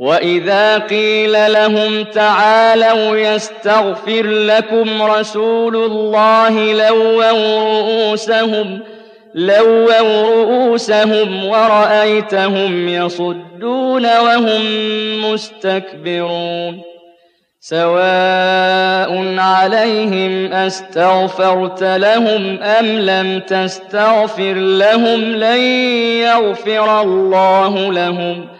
وإذا قيل لهم تعالوا يستغفر لكم رسول الله لووا رؤوسهم لووا رؤوسهم ورأيتهم يصدون وهم مستكبرون. سواء عليهم أستغفرت لهم أم لم تستغفر لهم لن يغفر الله لهم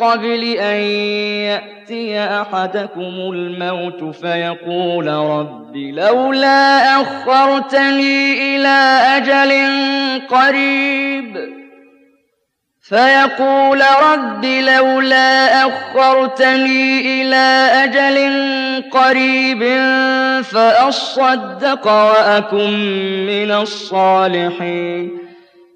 قبل أن يأتي أحدكم الموت فيقول رب لولا أخرتني إلى أجل قريب. فيقول رب لولا أخرتني إلى أجل قريب فأصدق وأكن من الصالحين.